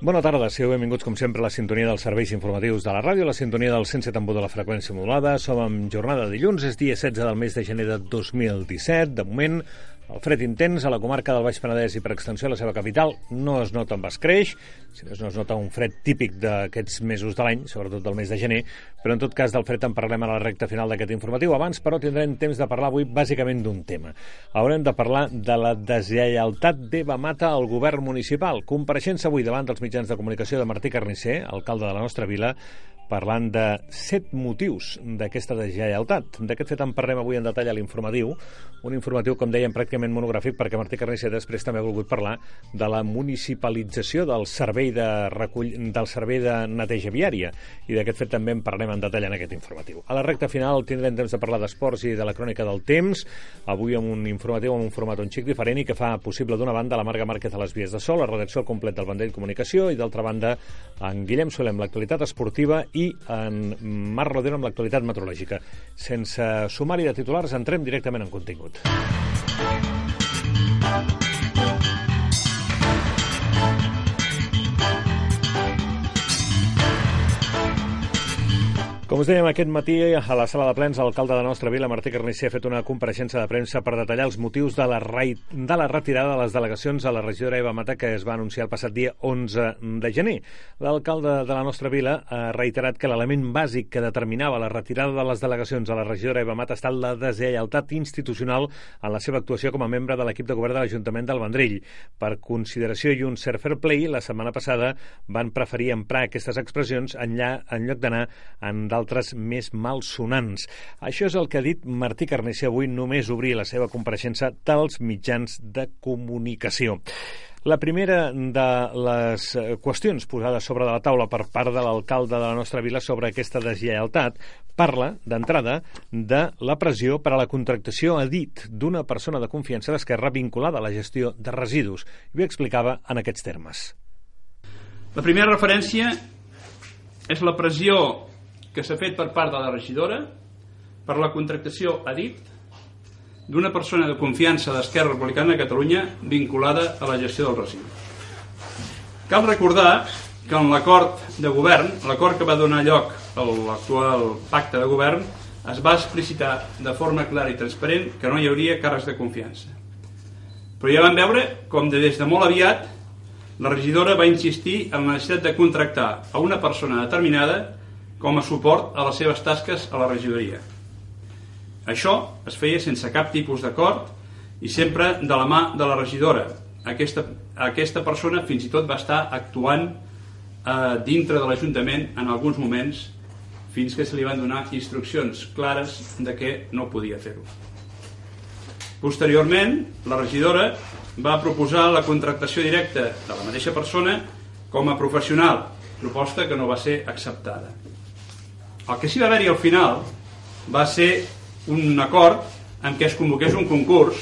Bona tarda, sigueu benvinguts com sempre a la sintonia dels serveis informatius de la ràdio, la sintonia del 107 de la freqüència modulada. Som en jornada de dilluns, és dia 16 del mes de gener de 2017. De moment, el fred intens a la comarca del Baix Penedès i per extensió a la seva capital no es nota amb escreix, si més no es nota un fred típic d'aquests mesos de l'any, sobretot del mes de gener, però en tot cas del fred en parlem a la recta final d'aquest informatiu. Abans, però, tindrem temps de parlar avui bàsicament d'un tema. Haurem de parlar de la deslleialtat d'Eva Mata al govern municipal. Compareixença avui davant dels mitjans de comunicació de Martí Carnisser, alcalde de la nostra vila, parlant de set motius d'aquesta deslleialtat. D'aquest fet en parlem avui en detall a l'informatiu, un informatiu, com dèiem, pràcticament monogràfic, perquè Martí Carnisser després també ha volgut parlar de la municipalització del servei de, recull, del servei de neteja viària, i d'aquest fet també en parlem en detall en aquest informatiu. A la recta final tindrem temps de parlar d'esports i de la crònica del temps, avui amb un informatiu amb un format un xic diferent i que fa possible d'una banda la Marga Márquez a les vies de sol, la redacció complet del Vendell Comunicació, i d'altra banda en Guillem Solem, l'actualitat esportiva i en Marc Rodero amb l'actualitat meteorològica. Sense sumari de titulars, entrem directament en contingut. Com us dèiem aquest matí, a la sala de plens, l'alcalde de nostra vila, Martí Carnisser, ha fet una compareixença de premsa per detallar els motius de la, rei... de la retirada de les delegacions a la regidora Eva Mata que es va anunciar el passat dia 11 de gener. L'alcalde de la nostra vila ha reiterat que l'element bàsic que determinava la retirada de les delegacions a la regidora Eva Mata ha estat la deslleialtat institucional en la seva actuació com a membre de l'equip de govern de l'Ajuntament del Vendrell. Per consideració i un cert fair play, la setmana passada van preferir emprar aquestes expressions en, lla... en lloc d'anar en d'altres més malsonants. Això és el que ha dit Martí Carnisser avui només obrir la seva compareixença dels mitjans de comunicació. La primera de les qüestions posades sobre de la taula per part de l'alcalde de la nostra vila sobre aquesta deslleialtat parla, d'entrada, de la pressió per a la contractació a dit d'una persona de confiança d'Esquerra vinculada a la gestió de residus. I ho explicava en aquests termes. La primera referència és la pressió que s'ha fet per part de la regidora per la contractació a dit d'una persona de confiança d'Esquerra Republicana de Catalunya vinculada a la gestió del residu. Cal recordar que en l'acord de govern, l'acord que va donar lloc a l'actual pacte de govern, es va explicitar de forma clara i transparent que no hi hauria càrrecs de confiança. Però ja vam veure com de des de molt aviat la regidora va insistir en la necessitat de contractar a una persona determinada com a suport a les seves tasques a la regidoria. Això es feia sense cap tipus d'acord i sempre de la mà de la regidora. Aquesta, aquesta persona fins i tot va estar actuant eh, dintre de l'Ajuntament en alguns moments fins que se li van donar instruccions clares de que no podia fer-ho. Posteriorment, la regidora va proposar la contractació directa de la mateixa persona com a professional, proposta que no va ser acceptada. El que sí va haver-hi al final va ser un acord en què es convoqués un concurs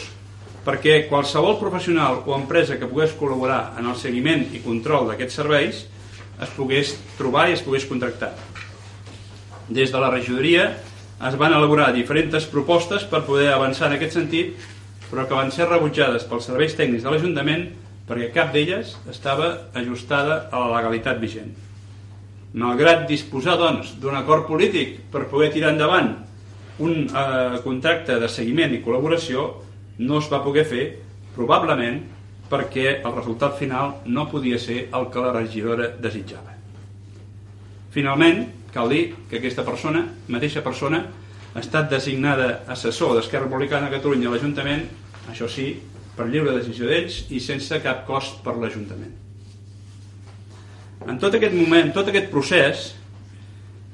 perquè qualsevol professional o empresa que pogués col·laborar en el seguiment i control d'aquests serveis es pogués trobar i es pogués contractar. Des de la regidoria es van elaborar diferents propostes per poder avançar en aquest sentit, però que van ser rebutjades pels serveis tècnics de l'Ajuntament perquè cap d'elles estava ajustada a la legalitat vigent. Malgrat disposar doncs d'un acord polític per poder tirar endavant un eh, contracte de seguiment i col·laboració, no es va poder fer probablement perquè el resultat final no podia ser el que la regidora desitjava. Finalment, cal dir que aquesta persona, mateixa persona, ha estat designada assessor d'Esquerra Republicana de Catalunya a l'Ajuntament, això sí, per lliure decisió d'ells i sense cap cost per l'Ajuntament. En tot aquest moment, tot aquest procés,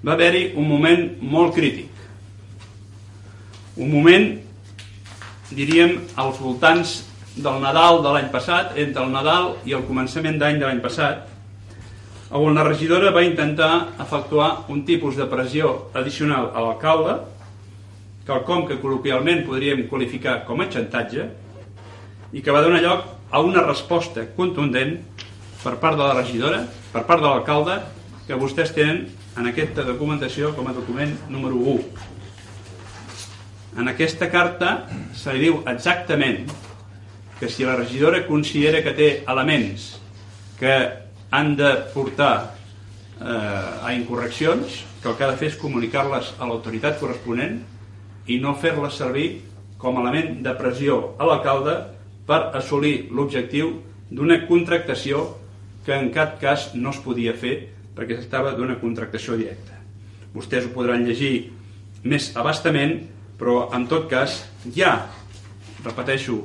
va haver-hi un moment molt crític. Un moment, diríem, als voltants del Nadal de l'any passat, entre el Nadal i el començament d'any de l'any passat, on la regidora va intentar efectuar un tipus de pressió addicional a l'alcalde, quelcom que col·loquialment podríem qualificar com a xantatge, i que va donar lloc a una resposta contundent per part de la regidora, per part de l'alcalde, que vostès tenen en aquesta documentació com a document número 1. En aquesta carta se li diu exactament que si la regidora considera que té elements que han de portar eh, a incorreccions, que el que ha de fer és comunicar-les a l'autoritat corresponent i no fer-les servir com a element de pressió a l'alcalde per assolir l'objectiu d'una contractació que en cap cas no es podia fer perquè s'estava d'una contractació directa. Vostès ho podran llegir més abastament, però en tot cas ja, repeteixo,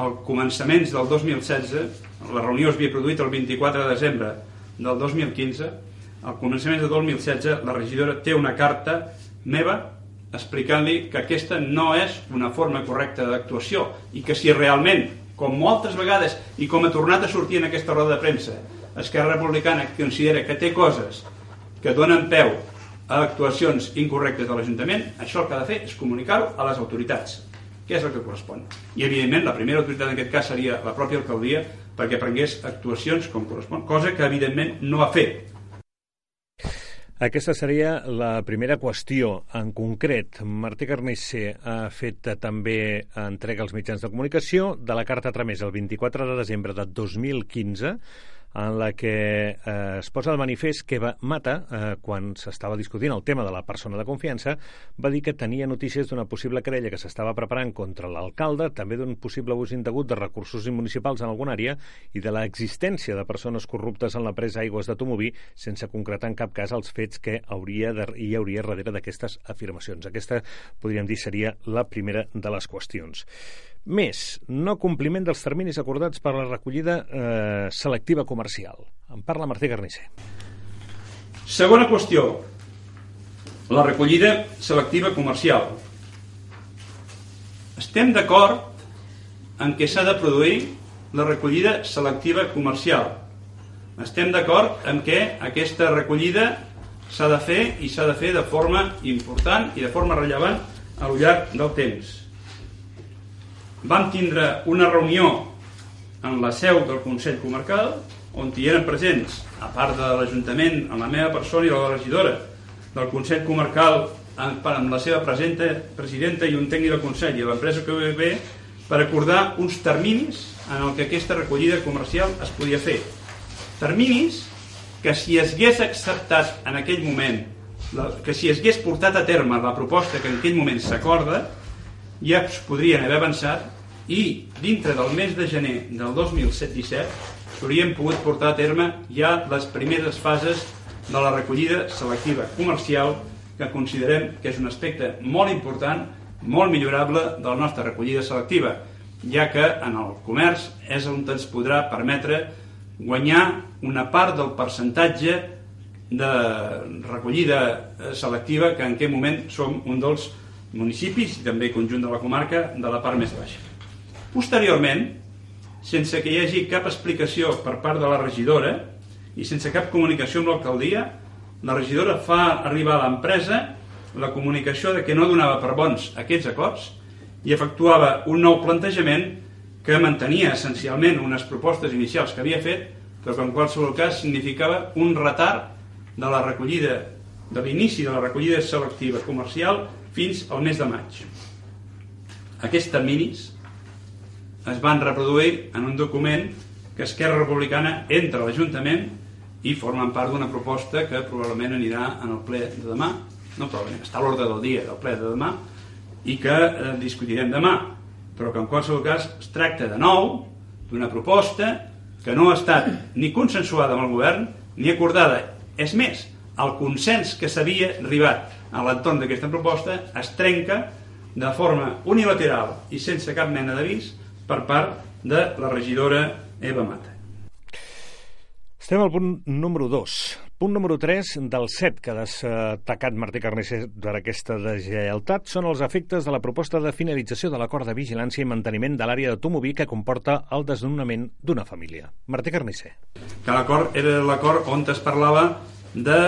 al començaments del 2016, la reunió es havia produït el 24 de desembre del 2015, al començament del 2016 la regidora té una carta meva explicant-li que aquesta no és una forma correcta d'actuació i que si realment, com moltes vegades i com ha tornat a sortir en aquesta roda de premsa, Esquerra Republicana considera que té coses que donen peu a actuacions incorrectes de l'Ajuntament, això el que ha de fer és comunicar-ho a les autoritats, que és el que correspon. I, evidentment, la primera autoritat en aquest cas seria la pròpia alcaldia perquè prengués actuacions com correspon, cosa que, evidentment, no ha fet aquesta seria la primera qüestió. En concret, Martí Carnisser ha fet també entrega als mitjans de comunicació de la carta tramesa el 24 de desembre de 2015 en la que eh, es posa de manifest que va Mata, eh, quan s'estava discutint el tema de la persona de confiança, va dir que tenia notícies d'una possible querella que s'estava preparant contra l'alcalde, també d'un possible ús indegut de recursos municipals en alguna àrea i de l'existència de persones corruptes en la presa aigües de Tomoví, sense concretar en cap cas els fets que hauria de, hi hauria darrere d'aquestes afirmacions. Aquesta, podríem dir, seria la primera de les qüestions. Més, no compliment dels terminis acordats per la recollida eh, selectiva comercial. En parla Martí Garnisser. Segona qüestió, la recollida selectiva comercial. Estem d'acord en què s'ha de produir la recollida selectiva comercial. Estem d'acord en què aquesta recollida s'ha de fer i s'ha de fer de forma important i de forma rellevant al llarg del temps vam tindre una reunió en la seu del Consell Comarcal on hi eren presents, a part de l'Ajuntament, en la meva persona i la regidora del Consell Comarcal amb la seva presenta, presidenta i un tècnic del Consell i l'empresa QBB per acordar uns terminis en el que aquesta recollida comercial es podia fer. Terminis que si es hagués acceptat en aquell moment, que si es hagués portat a terme la proposta que en aquell moment s'acorda, ja es podrien haver avançat i dintre del mes de gener del 2017 s'haurien pogut portar a terme ja les primeres fases de la recollida selectiva comercial que considerem que és un aspecte molt important, molt millorable de la nostra recollida selectiva, ja que en el comerç és on ens podrà permetre guanyar una part del percentatge de recollida selectiva que en aquest moment som un dels municipis i també conjunt de la comarca de la part més baixa. Posteriorment, sense que hi hagi cap explicació per part de la regidora i sense cap comunicació amb l'alcaldia, la regidora fa arribar a l'empresa la comunicació de que no donava per bons aquests acords i efectuava un nou plantejament que mantenia essencialment unes propostes inicials que havia fet, però que en qualsevol cas significava un retard de la recollida de l'inici de la recollida selectiva comercial fins al mes de maig. Aquests terminis es van reproduir en un document que Esquerra Republicana entra a l'Ajuntament i formen part d'una proposta que probablement anirà en el ple de demà, no probablement, està a l'ordre del dia del ple de demà, i que eh, discutirem demà, però que en qualsevol cas es tracta de nou d'una proposta que no ha estat ni consensuada amb el govern ni acordada. És més, el consens que s'havia arribat a l'entorn d'aquesta proposta es trenca de forma unilateral i sense cap mena d'avís per part de la regidora Eva Mata. Estem al punt número 2. Punt número 3 del 7 que ha destacat Martí Carnisser per aquesta deslleialtat són els efectes de la proposta de finalització de l'acord de vigilància i manteniment de l'àrea de Tomoví que comporta el desnonament d'una família. Martí Carnisser. Que l'acord era l'acord on es parlava de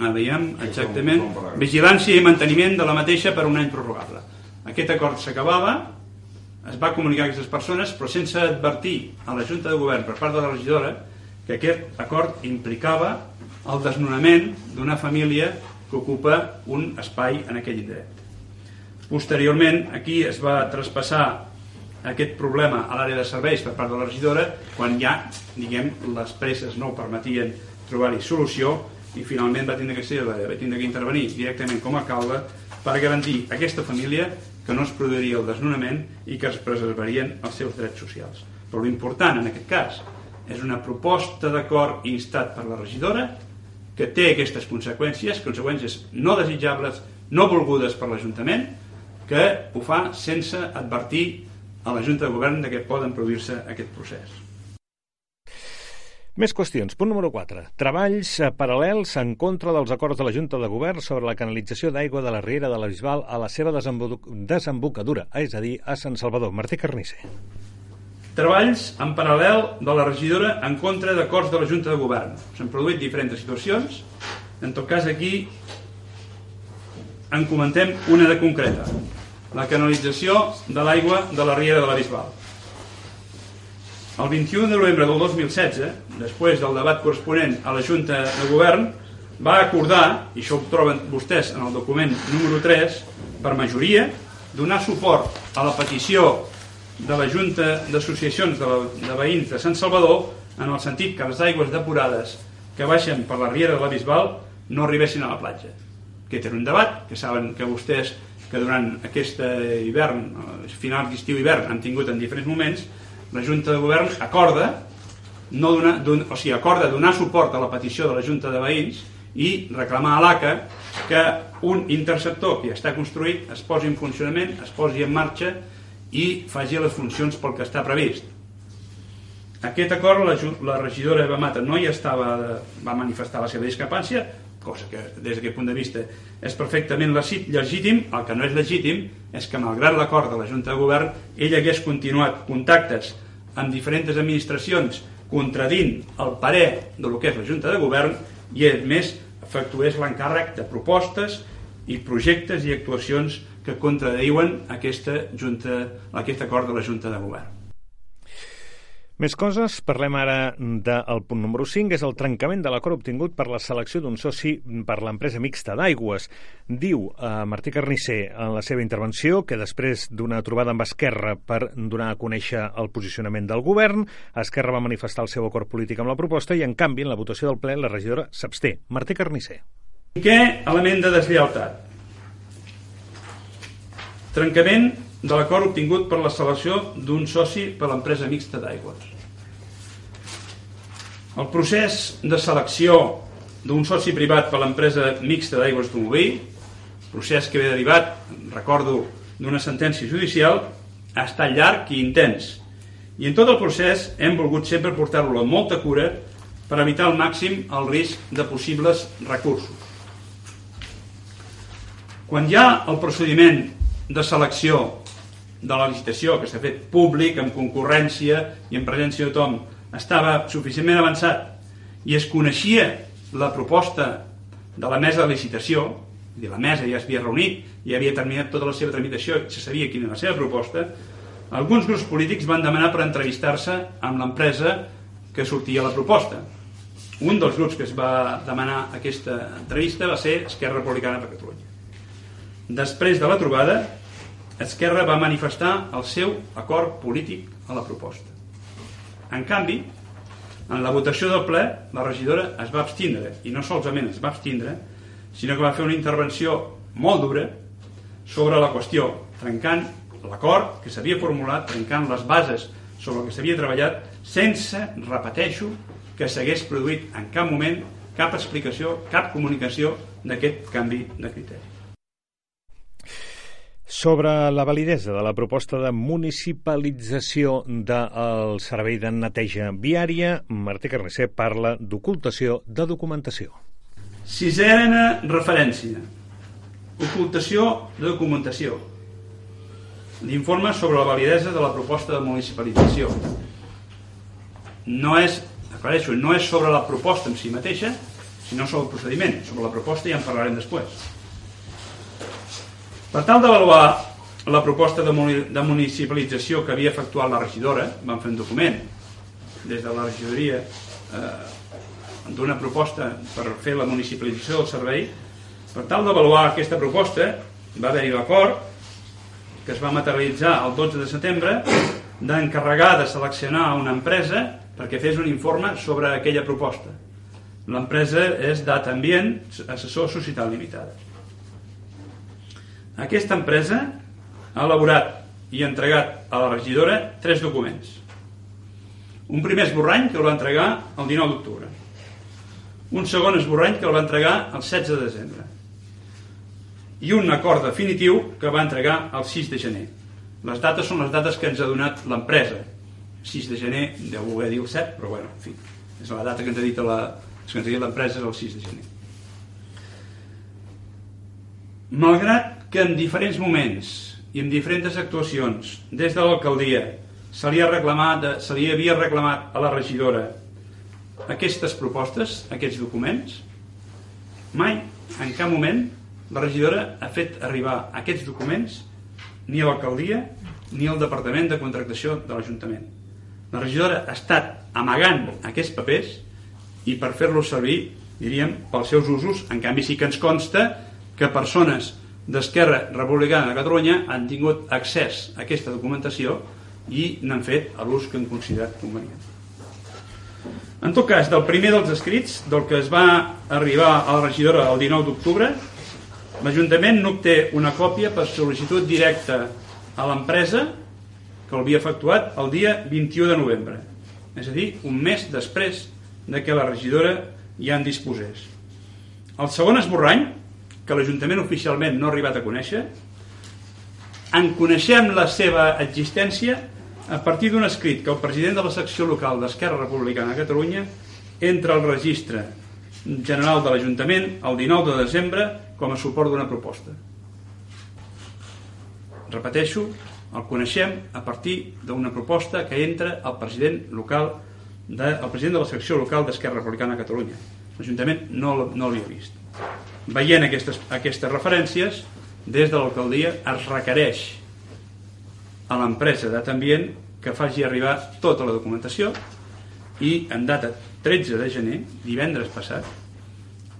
Ah, veiem exactament vigilància i manteniment de la mateixa per un any prorrogable. Aquest acord s'acabava, es va comunicar a aquestes persones, però sense advertir a la Junta de Govern per part de la regidora que aquest acord implicava el desnonament d'una família que ocupa un espai en aquell indret. Posteriorment, aquí es va traspassar aquest problema a l'àrea de serveis per part de la regidora quan ja, diguem, les presses no ho permetien trobar-hi solució i finalment va tindre que ser, va tindre que intervenir directament com a alcalde per garantir a aquesta família que no es produiria el desnonament i que es preservarien els seus drets socials. Però l'important en aquest cas és una proposta d'acord instat per la regidora que té aquestes conseqüències, conseqüències no desitjables, no volgudes per l'Ajuntament, que ho fa sense advertir a la Junta de Govern de que poden produir-se aquest procés. Més qüestions. Punt número 4. Treballs paral·lels en contra dels acords de la Junta de Govern sobre la canalització d'aigua de la Riera de la Bisbal a la seva desembocadura, és a dir, a Sant Salvador. Martí Carnisser. Treballs en paral·lel de la regidora en contra d'acords de la Junta de Govern. S'han produït diferents situacions. En tot cas, aquí en comentem una de concreta la canalització de l'aigua de la Riera de la Bisbal. El 21 de novembre del 2016, després del debat corresponent a la Junta de Govern, va acordar, i això ho troben vostès en el document número 3, per majoria, donar suport a la petició de la Junta d'Associacions de, de Veïns de Sant Salvador en el sentit que les aigües depurades que baixen per la Riera de la Bisbal no arribessin a la platja. Aquest era un debat que saben que vostès que durant aquest hivern, finals d'estiu hivern, han tingut en diferents moments, la Junta de Govern acorda no donar, don, o sigui, acorda donar suport a la petició de la Junta de Veïns i reclamar a l'ACA que un interceptor que ja està construït es posi en funcionament, es posi en marxa i faci les funcions pel que està previst. Aquest acord la, la regidora Eva Mata no hi estava, va manifestar la seva discrepància, cosa que des d'aquest punt de vista és perfectament legítim, el que no és legítim és que malgrat l'acord de la Junta de Govern ell hagués continuat contactes amb diferents administracions contradint el parer de lo que és la Junta de Govern i a més efectués l'encàrrec de propostes i projectes i actuacions que contradiuen aquesta junta, aquest acord de la Junta de Govern. Més coses, parlem ara del punt número 5, és el trencament de l'acord obtingut per la selecció d'un soci per l'empresa mixta d'aigües. Diu eh, Martí Carnisser en la seva intervenció que després d'una trobada amb Esquerra per donar a conèixer el posicionament del govern, Esquerra va manifestar el seu acord polític amb la proposta i, en canvi, en la votació del ple, la regidora s'absté. Martí Carnisser. Què element de deslleialtat? Trencament de l'acord obtingut per la selecció d'un soci per l'empresa mixta d'aigües. El procés de selecció d'un soci privat per l'empresa mixta d'aigües d'Omoví, procés que ve derivat, recordo, d'una sentència judicial, ha estat llarg i intens. I en tot el procés hem volgut sempre portar-lo amb molta cura per evitar al màxim el risc de possibles recursos. Quan hi ha el procediment de selecció de la licitació que s'ha fet públic, amb concurrència i en presència de tothom, estava suficientment avançat i es coneixia la proposta de la mesa de licitació, i la mesa ja es havia reunit, i havia terminat tota la seva tramitació, i se sabia quina era la seva proposta, alguns grups polítics van demanar per entrevistar-se amb l'empresa que sortia la proposta. Un dels grups que es va demanar aquesta entrevista va ser Esquerra Republicana per Catalunya. Després de la trobada, Esquerra va manifestar el seu acord polític a la proposta. En canvi, en la votació del ple, la regidora es va abstindre, i no solament es va abstindre, sinó que va fer una intervenció molt dura sobre la qüestió, trencant l'acord que s'havia formulat, trencant les bases sobre el que s'havia treballat, sense, repeteixo, que s'hagués produït en cap moment cap explicació, cap comunicació d'aquest canvi de criteri. Sobre la validesa de la proposta de municipalització del servei de neteja viària, Martí Carnicer parla d'ocultació de documentació. Sisena referència. Ocultació de documentació. L'informe sobre la validesa de la proposta de municipalització. No és, aclareixo, no és sobre la proposta en si mateixa, sinó sobre el procediment. Sobre la proposta ja en parlarem després. Per tal d'avaluar la proposta de, municipalització que havia efectuat la regidora, vam fer un document des de la regidoria eh, d'una proposta per fer la municipalització del servei. Per tal d'avaluar aquesta proposta va haver-hi l'acord que es va materialitzar el 12 de setembre d'encarregar de seleccionar una empresa perquè fes un informe sobre aquella proposta. L'empresa és Data Ambient, assessor Societat Limitada. Aquesta empresa ha elaborat i entregat a la regidora tres documents. Un primer esborrany que el va entregar el 19 d'octubre. Un segon esborrany que el va entregar el 16 de desembre. I un acord definitiu que va entregar el 6 de gener. Les dates són les dates que ens ha donat l'empresa. 6 de gener, deu voler dir el 7, però bueno, en fi, és la data que ens ha dit l'empresa és el 6 de gener. Malgrat que en diferents moments i en diferents actuacions des de l'alcaldia se li, ha reclamat, se li havia reclamat a la regidora aquestes propostes, aquests documents, mai, en cap moment, la regidora ha fet arribar aquests documents ni a l'alcaldia ni al Departament de Contractació de l'Ajuntament. La regidora ha estat amagant aquests papers i per fer-los servir, diríem, pels seus usos, en canvi sí que ens consta que persones d'Esquerra Republicana de Catalunya han tingut accés a aquesta documentació i n'han fet l'ús que han considerat convenient. En tot cas, del primer dels escrits, del que es va arribar a la regidora el 19 d'octubre, l'Ajuntament n'obté una còpia per sol·licitud directa a l'empresa que l'havia efectuat el dia 21 de novembre, és a dir, un mes després de que la regidora ja en disposés. El segon esborrany, que l'Ajuntament oficialment no ha arribat a conèixer, en coneixem la seva existència a partir d'un escrit que el president de la secció local d'Esquerra Republicana de Catalunya entra al registre general de l'Ajuntament el 19 de desembre com a suport d'una proposta. Repeteixo, el coneixem a partir d'una proposta que entra el president local de, el president de la secció local d'Esquerra Republicana de Catalunya. L'Ajuntament no, no l'havia vist. Veient aquestes, aquestes referències, des de l'alcaldia es requereix a l'empresa d'Atambient que faci arribar tota la documentació i en data 13 de gener, divendres passat,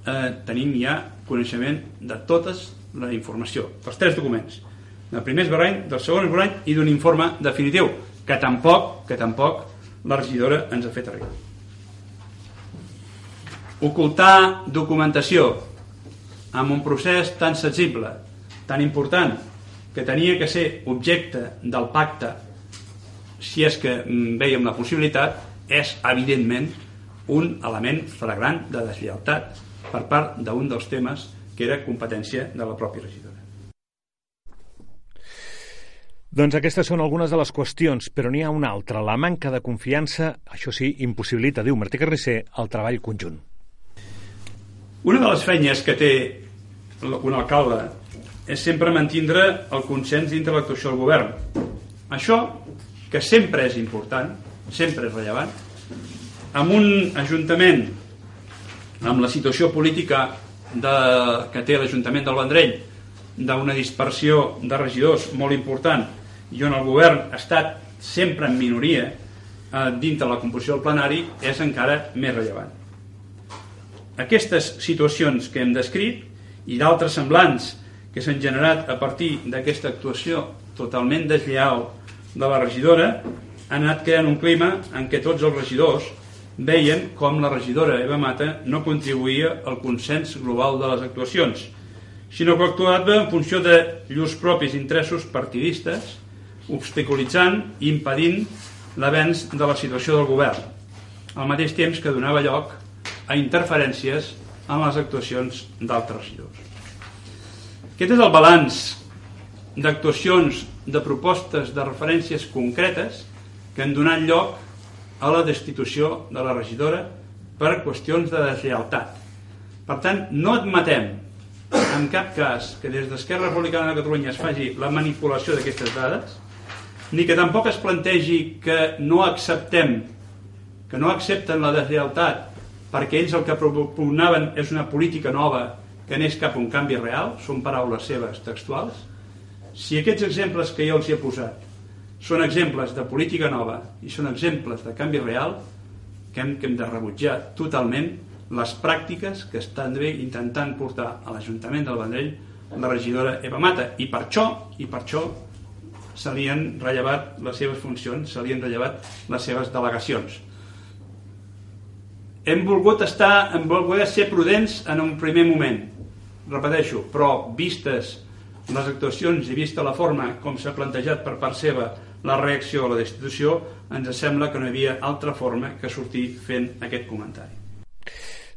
eh, tenim ja coneixement de totes la informació, dels tres documents, del primer esbarany, del segon esbarany i d'un informe definitiu, que tampoc, que tampoc la regidora ens ha fet arribar. Ocultar documentació amb un procés tan sensible, tan important, que tenia que ser objecte del pacte si és que mm, veiem la possibilitat, és evidentment un element flagrant de deslleialtat per part d'un dels temes que era competència de la pròpia regidora. Doncs aquestes són algunes de les qüestions, però n'hi ha una altra. La manca de confiança, això sí, impossibilita, diu Martí Carnicer, el treball conjunt. Una de les feines que té un alcalde és sempre mantindre el consens dintre l'actuació del govern. Això, que sempre és important, sempre és rellevant, amb un ajuntament amb la situació política de, que té l'Ajuntament del Vendrell d'una dispersió de regidors molt important i on el govern ha estat sempre en minoria eh, dintre la composició del plenari és encara més rellevant. Aquestes situacions que hem descrit i d'altres semblants que s'han generat a partir d'aquesta actuació totalment deslleal de la regidora han anat creant un clima en què tots els regidors veien com la regidora Eva Mata no contribuïa al consens global de les actuacions, sinó que actuava en funció de llurs propis interessos partidistes obstaculitzant i impedint l'avenç de la situació del govern, al mateix temps que donava lloc a interferències en les actuacions d'altres regidors. Aquest és el balanç d'actuacions, de propostes, de referències concretes que han donat lloc a la destitució de la regidora per qüestions de deslleialtat. Per tant, no admetem en cap cas que des d'Esquerra Republicana de Catalunya es faci la manipulació d'aquestes dades, ni que tampoc es plantegi que no acceptem, que no accepten la deslleialtat perquè ells el que propugnaven és una política nova que anés cap a un canvi real, són paraules seves textuals. Si aquests exemples que jo els he posat són exemples de política nova i són exemples de canvi real, que hem, que hem de rebutjar totalment les pràctiques que estan bé intentant portar a l'Ajuntament del Vendrell la regidora Eva Mata. I per això, i per això se li han rellevat les seves funcions, se li han rellevat les seves delegacions. Hem volgut estar, hem volgut ser prudents en un primer moment, repeteixo, però vistes les actuacions i vista la forma com s'ha plantejat per part seva la reacció a la destitució, ens sembla que no hi havia altra forma que sortir fent aquest comentari.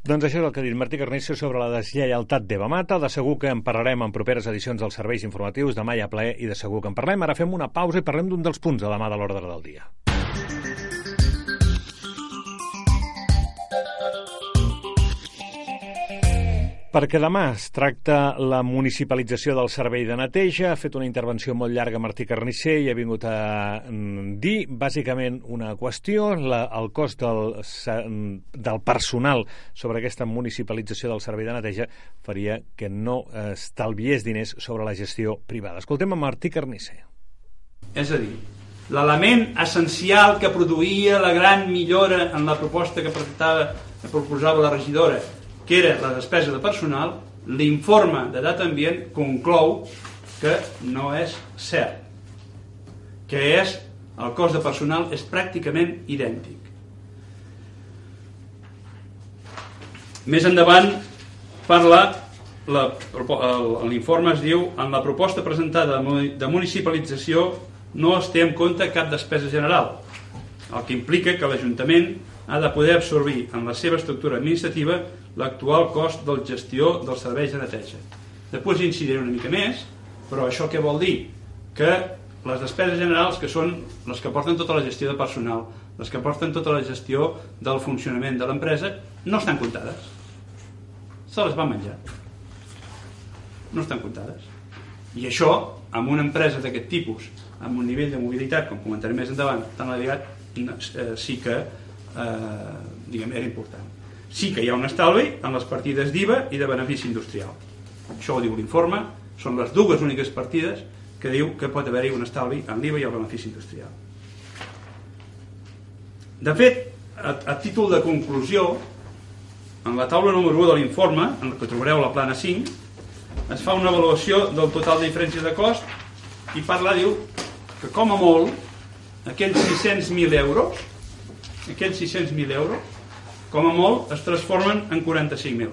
Doncs això és el que ha dit Martí Carnicer sobre la deslleialtat d'Eva Mata. De segur que en parlarem en properes edicions dels serveis informatius. Demà hi ha ple i de segur que en parlem. Ara fem una pausa i parlem d'un dels punts de demà de l'ordre del dia. Perquè demà es tracta la municipalització del servei de neteja. Ha fet una intervenció molt llarga Martí Carnisser i ha vingut a mm, dir, bàsicament, una qüestió, la, el cost del, del personal sobre aquesta municipalització del servei de neteja faria que no estalviés diners sobre la gestió privada. Escoltem a Martí Carnisser. És a dir, l'element essencial que produïa la gran millora en la proposta que presentava que proposava la regidora que era la despesa de personal, l'informe de data ambient conclou que no és cert, que és el cost de personal és pràcticament idèntic. Més endavant parla l'informe es diu en la proposta presentada de municipalització no es té en compte cap despesa general, el que implica que l'Ajuntament ha de poder absorbir en la seva estructura administrativa l'actual cost del gestió dels serveis de neteja. Després incidiré una mica més, però això què vol dir? Que les despeses generals, que són les que porten tota la gestió de personal, les que porten tota la gestió del funcionament de l'empresa, no estan comptades. Se les va menjar. No estan comptades. I això, amb una empresa d'aquest tipus, amb un nivell de mobilitat, com comentaré més endavant, tan elevat, eh, sí que eh, diguem, era important. Sí que hi ha un estalvi en les partides d'IVA i de benefici industrial. Això ho diu l'informe, són les dues úniques partides que diu que pot haver-hi un estalvi en l'IVA i el benefici industrial. De fet, a, a títol de conclusió, en la taula número 1 de l'informe, en la que trobareu la plana 5, es fa una avaluació del total de diferències de cost i parla, diu, que com a molt, aquells 600.000 euros aquells 600.000 euros, com a molt, es transformen en 45.000.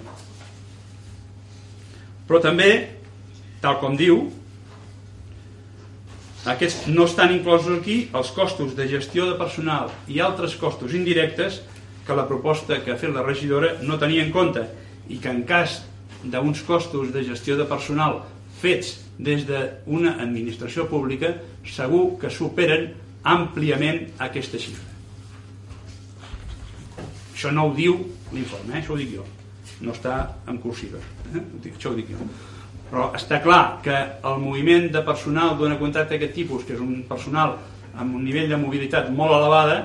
Però també, tal com diu, aquests no estan inclosos aquí els costos de gestió de personal i altres costos indirectes que la proposta que ha fet la regidora no tenia en compte i que en cas d'uns costos de gestió de personal fets des d'una administració pública segur que superen àmpliament aquesta xifra. Això no ho diu l'informe, eh? això ho dic jo. No està en cursiva. Eh? Això ho dic jo. Però està clar que el moviment de personal d'una contracte d'aquest tipus, que és un personal amb un nivell de mobilitat molt elevada,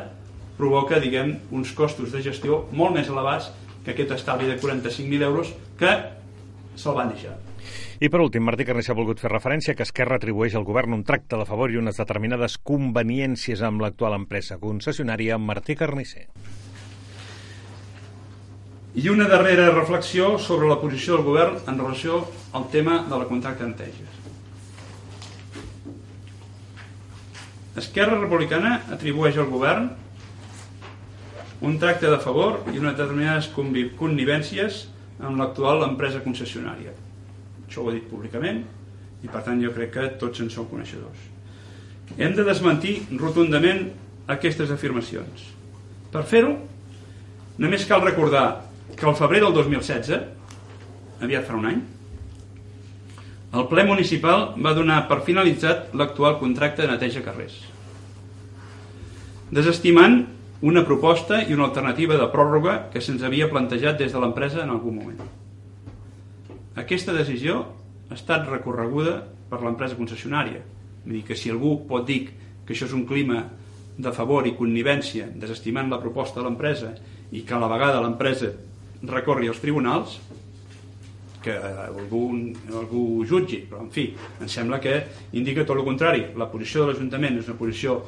provoca, diguem, uns costos de gestió molt més elevats que aquest estalvi de 45.000 euros que se'l van deixar. I per últim, Martí Carnicer ha volgut fer referència que Esquerra atribueix al govern un tracte de favor i unes determinades conveniències amb l'actual empresa concessionària Martí Carnicer. I una darrera reflexió sobre la posició del govern en relació al tema de la contracta Anteges. Esquerra Republicana atribueix al govern un tracte de favor i unes determinades connivències amb l'actual empresa concessionària. Això ho he dit públicament i per tant jo crec que tots en som coneixedors. Hem de desmentir rotundament aquestes afirmacions. Per fer-ho, només cal recordar que al febrer del 2016, aviat farà un any, el ple municipal va donar per finalitzat l'actual contracte de neteja carrers, desestimant una proposta i una alternativa de pròrroga que se'ns havia plantejat des de l'empresa en algun moment. Aquesta decisió ha estat recorreguda per l'empresa concessionària. Vull dir que si algú pot dir que això és un clima de favor i connivència desestimant la proposta de l'empresa i que a la vegada l'empresa recorri als tribunals que algú, algú jutgi, però en fi, em sembla que indica tot el contrari. La posició de l'Ajuntament és una posició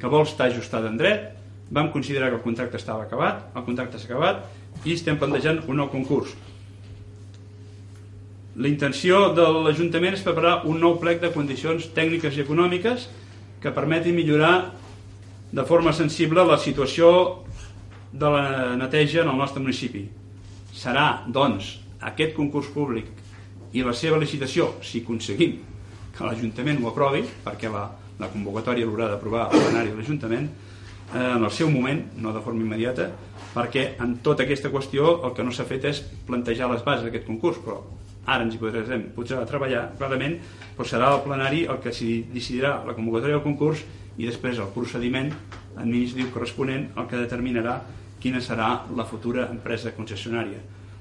que vol estar ajustada en dret, vam considerar que el contracte estava acabat, el contracte s'ha acabat i estem plantejant un nou concurs. La intenció de l'Ajuntament és preparar un nou plec de condicions tècniques i econòmiques que permeti millorar de forma sensible la situació de la neteja en el nostre municipi. Serà, doncs, aquest concurs públic i la seva licitació, si aconseguim que l'Ajuntament ho aprovi, perquè la, la convocatòria l'haurà d'aprovar el plenari de l'Ajuntament, eh, en el seu moment, no de forma immediata, perquè en tota aquesta qüestió el que no s'ha fet és plantejar les bases d'aquest concurs, però ara ens hi podrem posar a treballar, clarament, però serà el plenari el que decidirà la convocatòria del concurs i després el procediment administratiu corresponent el que determinarà quina serà la futura empresa concessionària.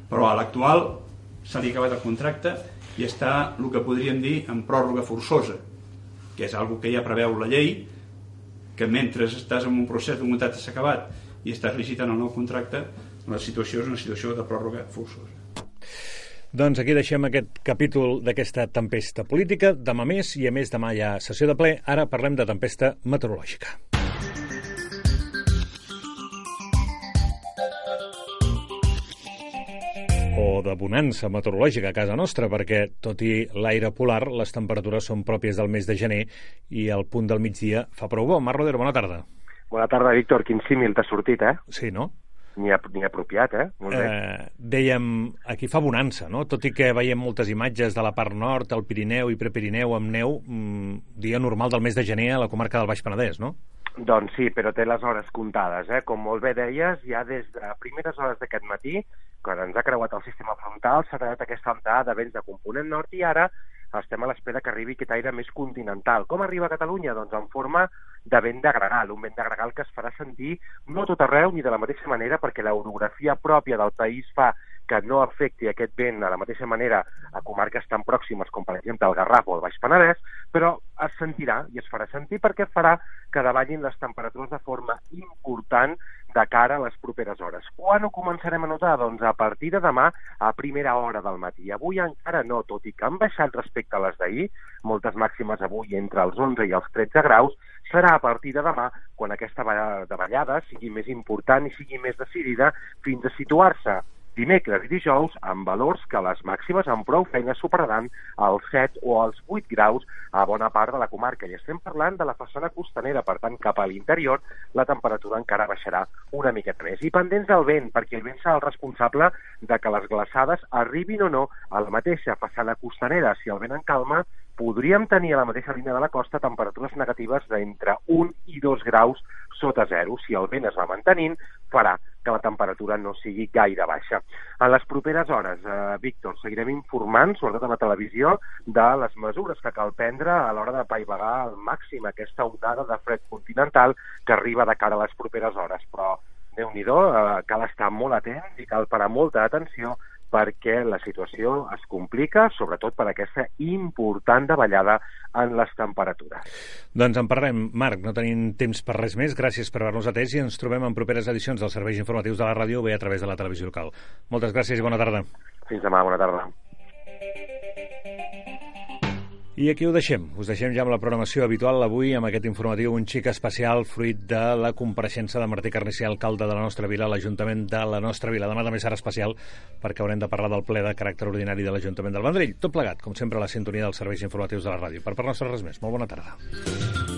Però a l'actual se li ha acabat el contracte i està el que podríem dir en pròrroga forçosa, que és algo que ja preveu la llei, que mentre estàs en un procés d'un contracte s'ha acabat i estàs licitant el nou contracte, la situació és una situació de pròrroga forçosa. Doncs aquí deixem aquest capítol d'aquesta tempesta política. Demà més, i a més demà hi ha sessió de ple. Ara parlem de tempesta meteorològica. De bonança meteorològica a casa nostra, perquè, tot i l'aire polar, les temperatures són pròpies del mes de gener i al punt del migdia fa prou bo. Mar Rodero, bona tarda. Bona tarda, Víctor. Quin símil t'ha sortit, eh? Sí, no? Ni, ni apropiat, eh? Molt bé. Eh, dèiem, aquí fa bonança, no? Tot i que veiem moltes imatges de la part nord, el Pirineu i Prepirineu amb neu, mmm, dia normal del mes de gener a la comarca del Baix Penedès, no? Doncs sí, però té les hores comptades, eh? Com molt bé deies, ja des de primeres hores d'aquest matí, quan ens ha creuat el sistema frontal, s'ha tret aquesta ontada de vents de component nord i ara estem a l'espera que arribi aquest aire més continental. Com arriba a Catalunya? Doncs en forma de vent de gregal, un vent de gregal que es farà sentir no tot arreu ni de la mateixa manera perquè l'orografia pròpia del país fa que no afecti aquest vent de la mateixa manera a comarques tan pròximes com per exemple el Garraf o el Baix Penedès, però es sentirà i es farà sentir perquè farà que davallin les temperatures de forma important de cara a les properes hores. Quan ho començarem a notar? Doncs a partir de demà a primera hora del matí. Avui encara no, tot i que han baixat respecte a les d'ahir, moltes màximes avui entre els 11 i els 13 graus, serà a partir de demà quan aquesta davallada sigui més important i sigui més decidida fins a situar-se dimecres i dijous amb valors que les màximes amb prou feina superaran els 7 o els 8 graus a bona part de la comarca. I estem parlant de la façana costanera, per tant, cap a l'interior la temperatura encara baixarà una miqueta més. I pendents del vent, perquè el vent serà el responsable de que les glaçades arribin o no a la mateixa façana costanera. Si el vent en calma, podríem tenir a la mateixa línia de la costa temperatures negatives d'entre 1 i 2 graus sota zero. Si el vent es va mantenint, farà que la temperatura no sigui gaire baixa. En les properes hores, eh, Víctor, seguirem informant, sobretot a la televisió, de les mesures que cal prendre a l'hora de paivagar al màxim aquesta onada de fred continental que arriba de cara a les properes hores. Però, déu nhi eh, cal estar molt atents i cal parar molta atenció perquè la situació es complica, sobretot per aquesta important davallada en les temperatures. Doncs en parlem. Marc, no tenim temps per res més. Gràcies per haver-nos atès i ens trobem en properes edicions dels serveis informatius de la ràdio o bé a través de la televisió local. Moltes gràcies i bona tarda. Fins demà, bona tarda. I aquí ho deixem. Us deixem ja amb la programació habitual avui amb aquest informatiu un xic especial fruit de la compareixença de Martí Carnicer, alcalde de la nostra vila, l'Ajuntament de la nostra vila. Demà també serà especial perquè haurem de parlar del ple de caràcter ordinari de l'Ajuntament del Vendrell. Tot plegat, com sempre, a la sintonia dels serveis informatius de la ràdio. Per part nostra res més. Molt bona tarda.